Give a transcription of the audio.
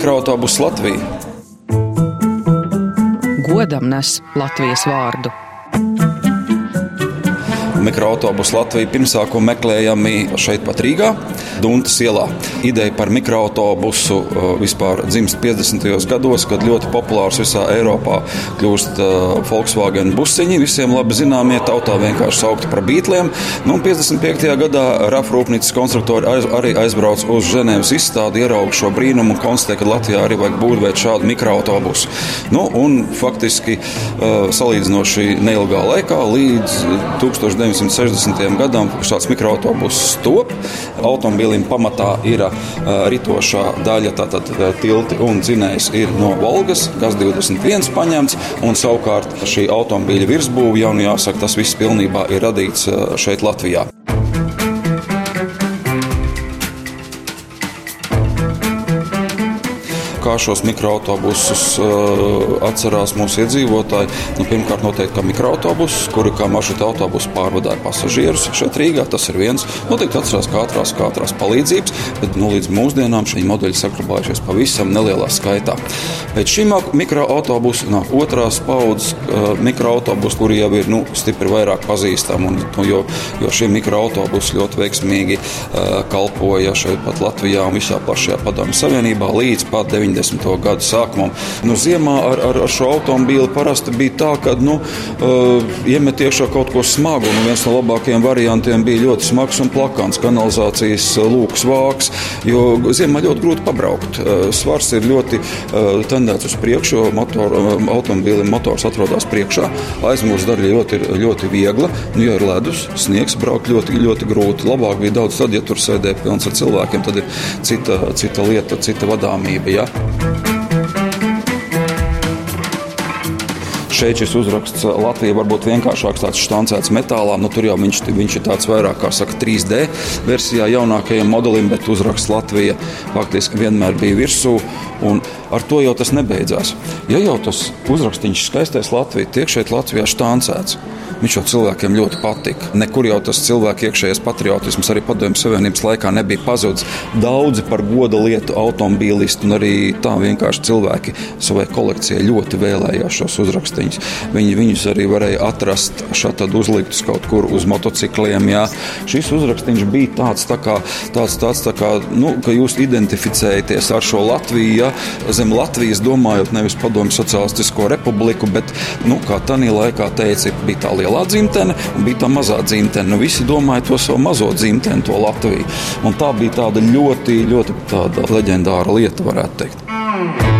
mikroautobusu Latviju. Godam nes Latvijas vārdu mikroautobusu Latviju pirmsākumu meklējami šeit pat Rīgā, Duntas ielā. Ideja par mikroautobusu uh, vispār dzimst 50. gados, kad ļoti populārs visā Eiropā kļūst uh, Volkswagen busiņi, visiem labi zināmie tautā vienkārši saukti par bītliem. Nu, 55. gadā RAF rūpnīcas konstruktori aiz, arī aizbrauc uz Ženēvas izstādi, ierauga šo brīnumu un konstatē, ka Latvijā arī vajag būvēt šādu mikroautobusu. Nu, un faktiski uh, salīdzinoši neilgā laikā līdz 1900. 1960. gadam šāds mikroautobuss top. Automobīlim pamatā ir ritošā daļa, tātad tilti un dzinējs ir no Volgas, kas 21 paņemts, un savukārt šī automobīļa virsbūve jau, nu jāsaka, tas viss pilnībā ir radīts šeit Latvijā. Kā šos mikroautobusus uh, atcerās mūsu iedzīvotāji. Nu, pirmkārt, noteikti kā mikroautobusus, kuri kā maršruta autobusu pārvadāja pasažierus šeit Rīgā. Tas ir viens. Noteikti atcerās kā ātrās palīdzības, bet nu, līdz mūsdienām šie modeļi saglabājušies pavisam nelielā skaitā. Pēc šīm mikroautobusu nāk otrās paudzes uh, mikroautobusu, kuri jau ir nu, stipri vairāk pazīstami. Un, nu, jo, jo šie mikroautobusi ļoti veiksmīgi uh, kalpoja šeit pat Latvijā un visā plašajā padomju savienībā līdz pat 90. 90. gadu sākumam. Nu, ziemā ar, ar, ar šo automobīli parasti bija tā, ka nu, uh, iemet iekšā kaut ko smagu. Un viens no labākajiem variantiem bija ļoti smags un plakans kanalizācijas uh, lūks vāks, jo ziemā ļoti grūti pabraukt. Uh, svars ir ļoti uh, tendēts uz priekšu, jo motor, uh, automobīlim motors atrodas priekšā. Aizmugures daļa ļoti, ļoti viegla. Nu, ja ir ledus, sniegs, braukt ļoti, ļoti grūti. Labāk bija daudz tad, ja tur sēdēja pilns ar cilvēkiem, tad ir cita, cita lieta, cita vadāmība. Ja? Šeit šis uzraksts Latvija varbūt vienkāršāks, tāds štancēts metālā. Nu, tur jau viņš, viņš ir tāds vairāk, kā saka, 3D versijā jaunākajam modelim, bet uzraksts Latvija faktiski vienmēr bija virsū. Un ar to jau tas nebeidzās. Ja jau tas uzrakstīns skaistais Latvija tiek šeit Latvijā štancēts, Viņš jau cilvēkiem ļoti patika. Nekur jau tas cilvēku iekšējais patriotisms arī padomju savienības laikā nebija pazudis. Daudzi par goda lietu automobīlisti un arī tā vienkārši cilvēki savai kolekcijai ļoti vēlējās šos uzrakstīņus. Viņi viņus arī varēja atrast šādi uzliktus kaut kur uz motocikliem. Jā. Šis uzrakstīns bija tāds, tā kā, tāds, tāds tā kā, nu, ka jūs identificējaties ar šo Latviju, ja, zem Latvijas domājot nevis padomju sociālistisko republiku, bet, nu, kā tanī laikā teica, bija tā liela lielā dzimtene un bija tā mazā dzimtene. Nu, visi domāja to savu mazo dzimteni, to Latviju. Un tā bija tāda ļoti, ļoti tāda leģendāra lieta, varētu teikt.